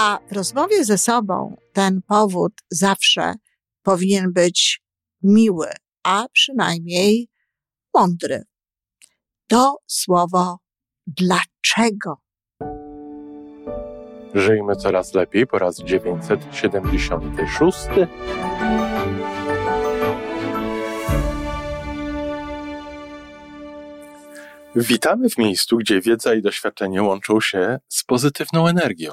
A w rozmowie ze sobą ten powód zawsze powinien być miły, a przynajmniej mądry. To słowo dlaczego. Żyjmy coraz lepiej po raz 976. Witamy w miejscu, gdzie wiedza i doświadczenie łączą się z pozytywną energią.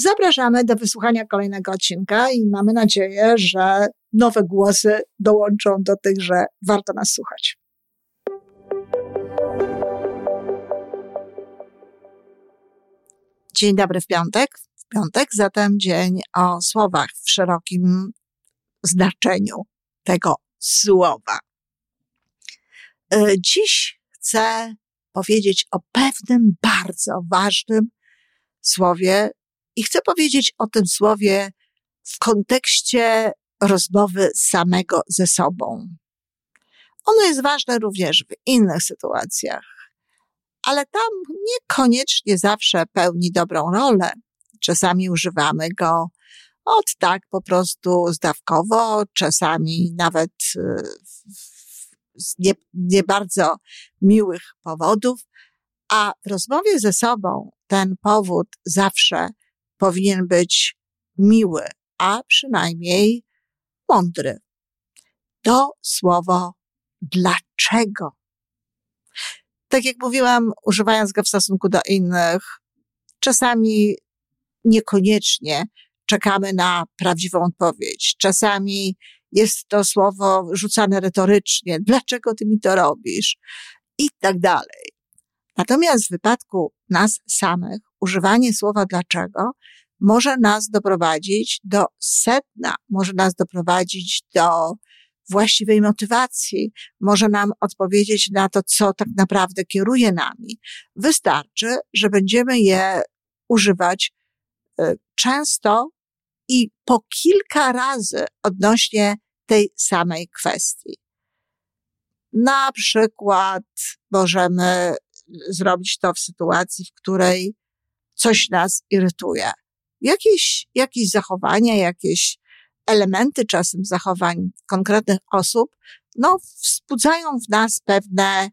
Zapraszamy do wysłuchania kolejnego odcinka i mamy nadzieję, że nowe głosy dołączą do tych, że warto nas słuchać. Dzień dobry w piątek. W piątek zatem dzień o słowach w szerokim znaczeniu tego słowa. E, dziś chcę powiedzieć o pewnym bardzo ważnym słowie i chcę powiedzieć o tym słowie w kontekście rozmowy samego ze sobą. Ono jest ważne również w innych sytuacjach, ale tam niekoniecznie zawsze pełni dobrą rolę. Czasami używamy go od tak po prostu zdawkowo, czasami nawet y, z nie, nie bardzo miłych powodów, a w rozmowie ze sobą ten powód zawsze powinien być miły, a przynajmniej mądry. To słowo dlaczego. Tak jak mówiłam, używając go w stosunku do innych, czasami niekoniecznie czekamy na prawdziwą odpowiedź. Czasami jest to słowo rzucane retorycznie. Dlaczego ty mi to robisz? I tak dalej. Natomiast w wypadku nas samych, używanie słowa dlaczego może nas doprowadzić do sedna, może nas doprowadzić do właściwej motywacji, może nam odpowiedzieć na to, co tak naprawdę kieruje nami. Wystarczy, że będziemy je używać e, często i po kilka razy odnośnie tej samej kwestii. Na przykład możemy zrobić to w sytuacji, w której coś nas irytuje. Jakieś, jakieś zachowania, jakieś elementy czasem zachowań konkretnych osób, no, wzbudzają w nas pewne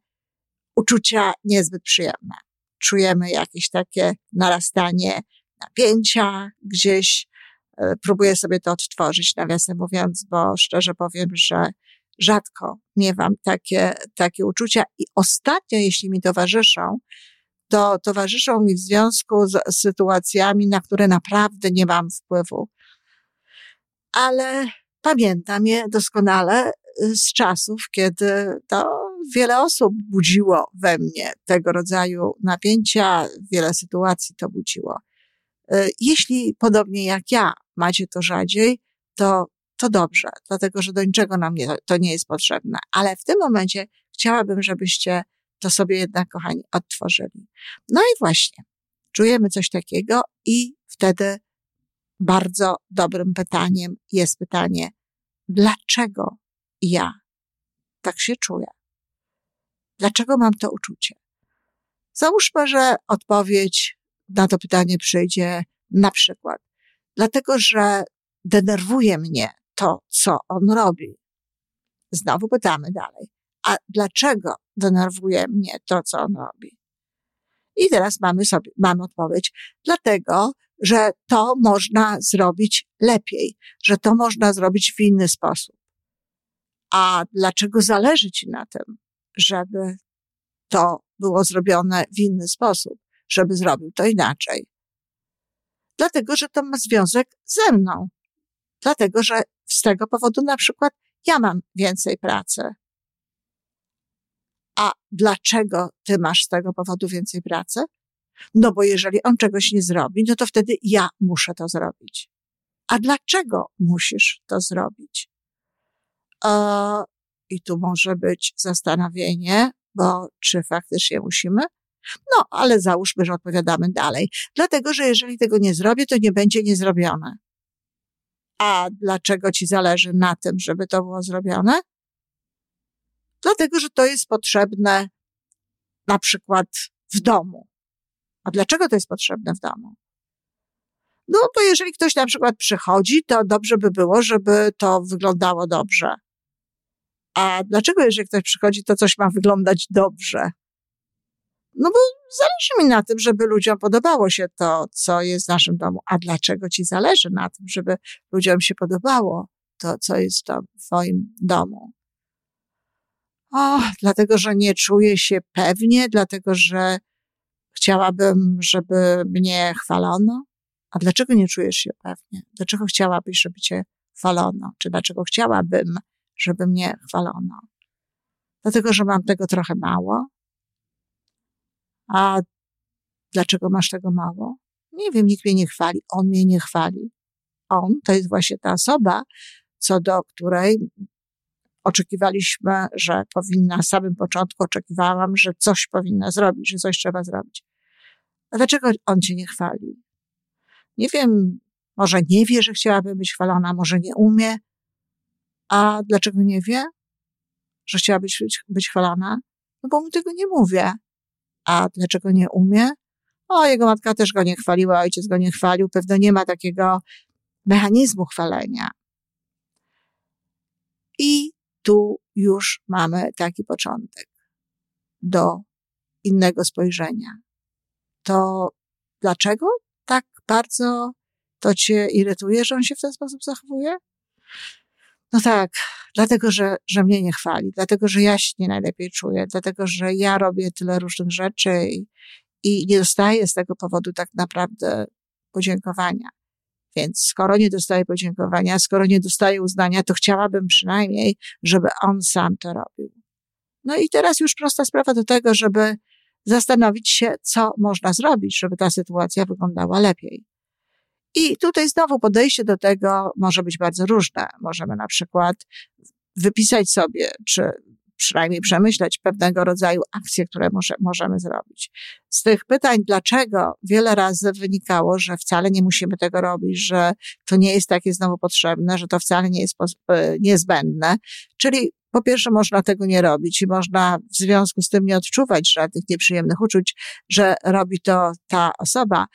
uczucia niezbyt przyjemne. Czujemy jakieś takie narastanie napięcia gdzieś. E, próbuję sobie to odtworzyć, nawiasem mówiąc, bo szczerze powiem, że rzadko miewam takie, takie uczucia i ostatnio, jeśli mi towarzyszą, to towarzyszą mi w związku z sytuacjami, na które naprawdę nie mam wpływu. Ale pamiętam je doskonale y, z czasów, kiedy to wiele osób budziło we mnie tego rodzaju napięcia, wiele sytuacji to budziło. Y, jeśli podobnie jak ja macie to rzadziej, to, to dobrze, dlatego że do niczego nam nie, to nie jest potrzebne. Ale w tym momencie chciałabym, żebyście to sobie jednak, kochani, odtworzyli. No i właśnie, czujemy coś takiego i wtedy bardzo dobrym pytaniem jest pytanie, dlaczego ja tak się czuję? Dlaczego mam to uczucie? Załóżmy, że odpowiedź na to pytanie przyjdzie na przykład, dlatego że denerwuje mnie to, co on robi. Znowu pytamy dalej. A dlaczego denerwuje mnie to, co on robi? I teraz mamy sobie, mamy odpowiedź. Dlatego, że to można zrobić lepiej, że to można zrobić w inny sposób. A dlaczego zależy ci na tym, żeby to było zrobione w inny sposób, żeby zrobił to inaczej? Dlatego, że to ma związek ze mną. Dlatego, że z tego powodu na przykład ja mam więcej pracy, a dlaczego ty masz z tego powodu więcej pracy? No bo jeżeli on czegoś nie zrobi, no to wtedy ja muszę to zrobić. A dlaczego musisz to zrobić? E, I tu może być zastanowienie, bo czy faktycznie musimy? No, ale załóżmy, że odpowiadamy dalej. Dlatego, że jeżeli tego nie zrobię, to nie będzie niezrobione. A dlaczego ci zależy na tym, żeby to było zrobione? Dlatego, że to jest potrzebne na przykład w domu. A dlaczego to jest potrzebne w domu? No, bo jeżeli ktoś na przykład przychodzi, to dobrze by było, żeby to wyglądało dobrze. A dlaczego, jeżeli ktoś przychodzi, to coś ma wyglądać dobrze? No bo zależy mi na tym, żeby ludziom podobało się to, co jest w naszym domu. A dlaczego ci zależy na tym, żeby ludziom się podobało to, co jest w twoim domu? O, dlatego, że nie czuję się pewnie, dlatego, że chciałabym, żeby mnie chwalono. A dlaczego nie czujesz się pewnie? Dlaczego chciałabyś, żeby cię chwalono? Czy dlaczego chciałabym, żeby mnie chwalono? Dlatego, że mam tego trochę mało? A dlaczego masz tego mało? Nie wiem, nikt mnie nie chwali. On mnie nie chwali. On to jest właśnie ta osoba, co do której oczekiwaliśmy, że powinna, na samym początku oczekiwałam, że coś powinna zrobić, że coś trzeba zrobić. A dlaczego on cię nie chwali? Nie wiem, może nie wie, że chciałaby być chwalona, może nie umie. A dlaczego nie wie, że chciałaby być, być chwalona? No bo mu tego nie mówię. A dlaczego nie umie? O, jego matka też go nie chwaliła, ojciec go nie chwalił, pewno nie ma takiego mechanizmu chwalenia. I tu już mamy taki początek do innego spojrzenia. To dlaczego tak bardzo to cię irytuje, że on się w ten sposób zachowuje? No tak, dlatego, że, że mnie nie chwali, dlatego, że ja się nie najlepiej czuję, dlatego, że ja robię tyle różnych rzeczy i, i nie dostaję z tego powodu tak naprawdę podziękowania. Więc skoro nie dostaję podziękowania, skoro nie dostaję uznania, to chciałabym przynajmniej, żeby on sam to robił. No i teraz już prosta sprawa do tego, żeby zastanowić się, co można zrobić, żeby ta sytuacja wyglądała lepiej. I tutaj znowu podejście do tego może być bardzo różne. Możemy na przykład wypisać sobie, czy przynajmniej przemyśleć pewnego rodzaju akcje, które może, możemy zrobić. Z tych pytań, dlaczego wiele razy wynikało, że wcale nie musimy tego robić, że to nie jest takie znowu potrzebne, że to wcale nie jest e, niezbędne. Czyli po pierwsze, można tego nie robić i można w związku z tym nie odczuwać żadnych nieprzyjemnych uczuć, że robi to ta osoba,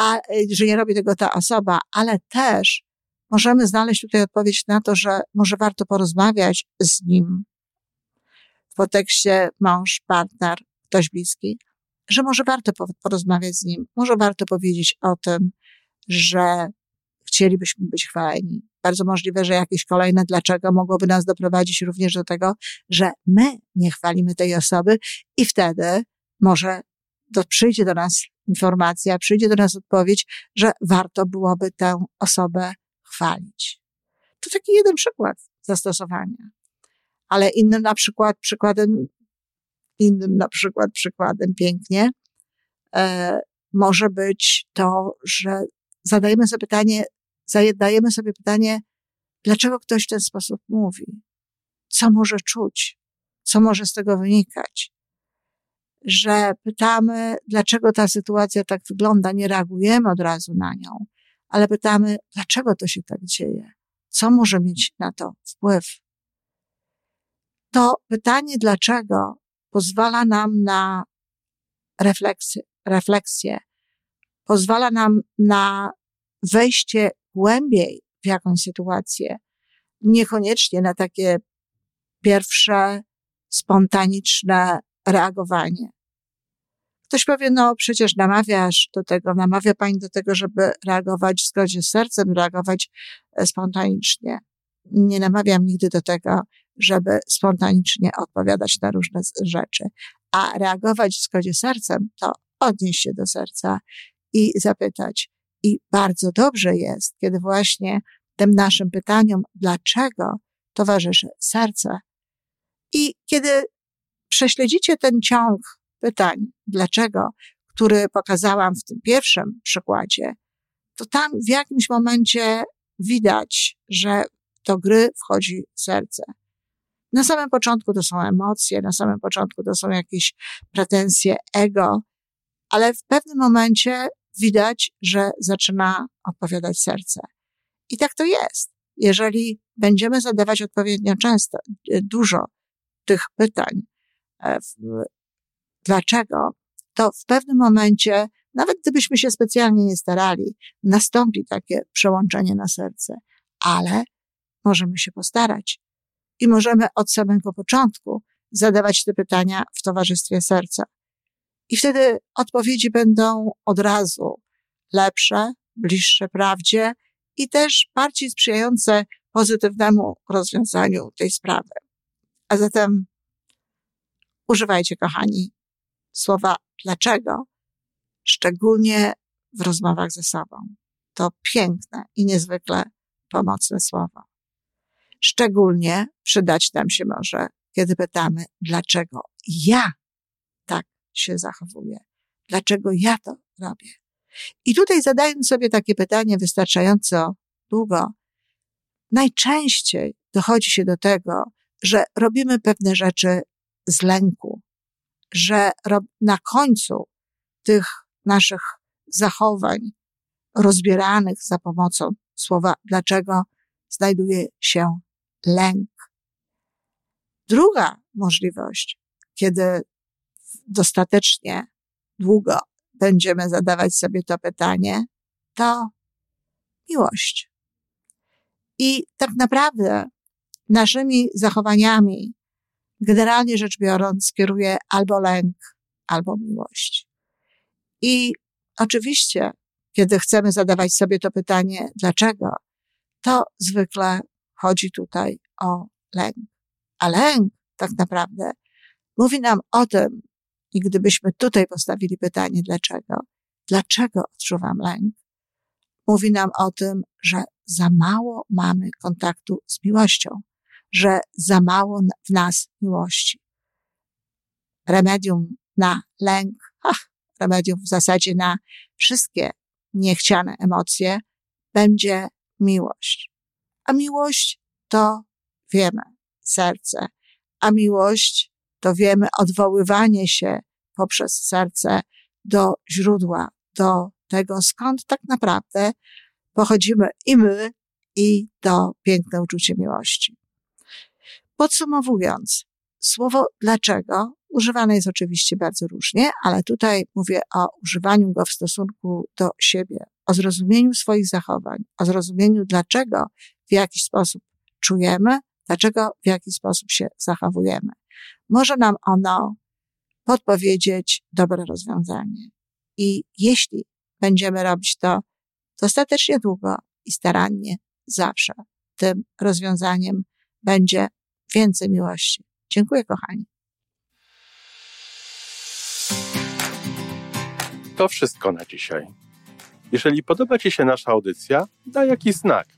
a, że nie robi tego ta osoba, ale też możemy znaleźć tutaj odpowiedź na to, że może warto porozmawiać z nim w kontekście mąż, partner, ktoś bliski, że może warto porozmawiać z nim, może warto powiedzieć o tym, że chcielibyśmy być chwaleni. Bardzo możliwe, że jakieś kolejne dlaczego mogłoby nas doprowadzić również do tego, że my nie chwalimy tej osoby i wtedy może to przyjdzie do nas informacja, przyjdzie do nas odpowiedź, że warto byłoby tę osobę chwalić. To taki jeden przykład zastosowania. Ale innym na przykład przykładem, innym na przykład przykładem pięknie, e, może być to, że zadajemy sobie pytanie, zadajemy sobie pytanie, dlaczego ktoś w ten sposób mówi? Co może czuć? Co może z tego wynikać? Że pytamy, dlaczego ta sytuacja tak wygląda, nie reagujemy od razu na nią, ale pytamy, dlaczego to się tak dzieje? Co może mieć na to wpływ? To pytanie dlaczego pozwala nam na refleksję, refleksję pozwala nam na wejście głębiej w jakąś sytuację, niekoniecznie na takie pierwsze spontaniczne reagowanie. Ktoś powie, no przecież namawiasz do tego, namawia pani do tego, żeby reagować w zgodzie z sercem, reagować e, spontanicznie. Nie namawiam nigdy do tego, żeby spontanicznie odpowiadać na różne rzeczy. A reagować w zgodzie sercem to odnieść się do serca i zapytać, i bardzo dobrze jest, kiedy właśnie tym naszym pytaniom, dlaczego towarzyszy serce. I kiedy prześledzicie ten ciąg pytań, dlaczego, który pokazałam w tym pierwszym przykładzie, to tam w jakimś momencie widać, że do gry wchodzi serce. Na samym początku to są emocje, na samym początku to są jakieś pretensje ego, ale w pewnym momencie widać, że zaczyna odpowiadać serce. I tak to jest. Jeżeli będziemy zadawać odpowiednio często, e, dużo tych pytań, e, dlaczego, to w pewnym momencie, nawet gdybyśmy się specjalnie nie starali, nastąpi takie przełączenie na serce, ale możemy się postarać i możemy od samego początku zadawać te pytania w towarzystwie serca. I wtedy odpowiedzi będą od razu lepsze, bliższe prawdzie i też bardziej sprzyjające pozytywnemu rozwiązaniu tej sprawy. A zatem używajcie, kochani, słowa dlaczego, szczególnie w rozmowach ze sobą. To piękne i niezwykle pomocne słowo. Szczególnie przydać nam się może, kiedy pytamy, dlaczego ja tak się zachowuję, dlaczego ja to robię. I tutaj zadając sobie takie pytanie wystarczająco długo, najczęściej dochodzi się do tego, że robimy pewne rzeczy z lęku, że na końcu tych naszych zachowań rozbieranych za pomocą słowa dlaczego znajduje się lęk. Druga możliwość, kiedy dostatecznie długo będziemy zadawać sobie to pytanie, to miłość. I tak naprawdę naszymi zachowaniami, generalnie rzecz biorąc, kieruje albo lęk, albo miłość. I oczywiście, kiedy chcemy zadawać sobie to pytanie, dlaczego, to zwykle chodzi tutaj o lęk. A lęk tak naprawdę mówi nam o tym, i gdybyśmy tutaj postawili pytanie, dlaczego, dlaczego odczuwam lęk, mówi nam o tym, że za mało mamy kontaktu z miłością, że za mało w nas miłości. Remedium na lęk, ach, remedium w zasadzie na wszystkie niechciane emocje będzie miłość. A miłość to wiemy, serce. A miłość to wiemy odwoływanie się poprzez serce do źródła, do tego, skąd tak naprawdę pochodzimy i my, i to piękne uczucie miłości. Podsumowując, słowo dlaczego używane jest oczywiście bardzo różnie, ale tutaj mówię o używaniu go w stosunku do siebie, o zrozumieniu swoich zachowań, o zrozumieniu dlaczego w jakiś sposób czujemy, dlaczego w jaki sposób się zachowujemy. Może nam ono podpowiedzieć dobre rozwiązanie. I jeśli będziemy robić to dostatecznie długo i starannie, zawsze tym rozwiązaniem będzie więcej miłości. Dziękuję, kochani. To wszystko na dzisiaj. Jeżeli podoba Ci się nasza audycja, daj jakiś znak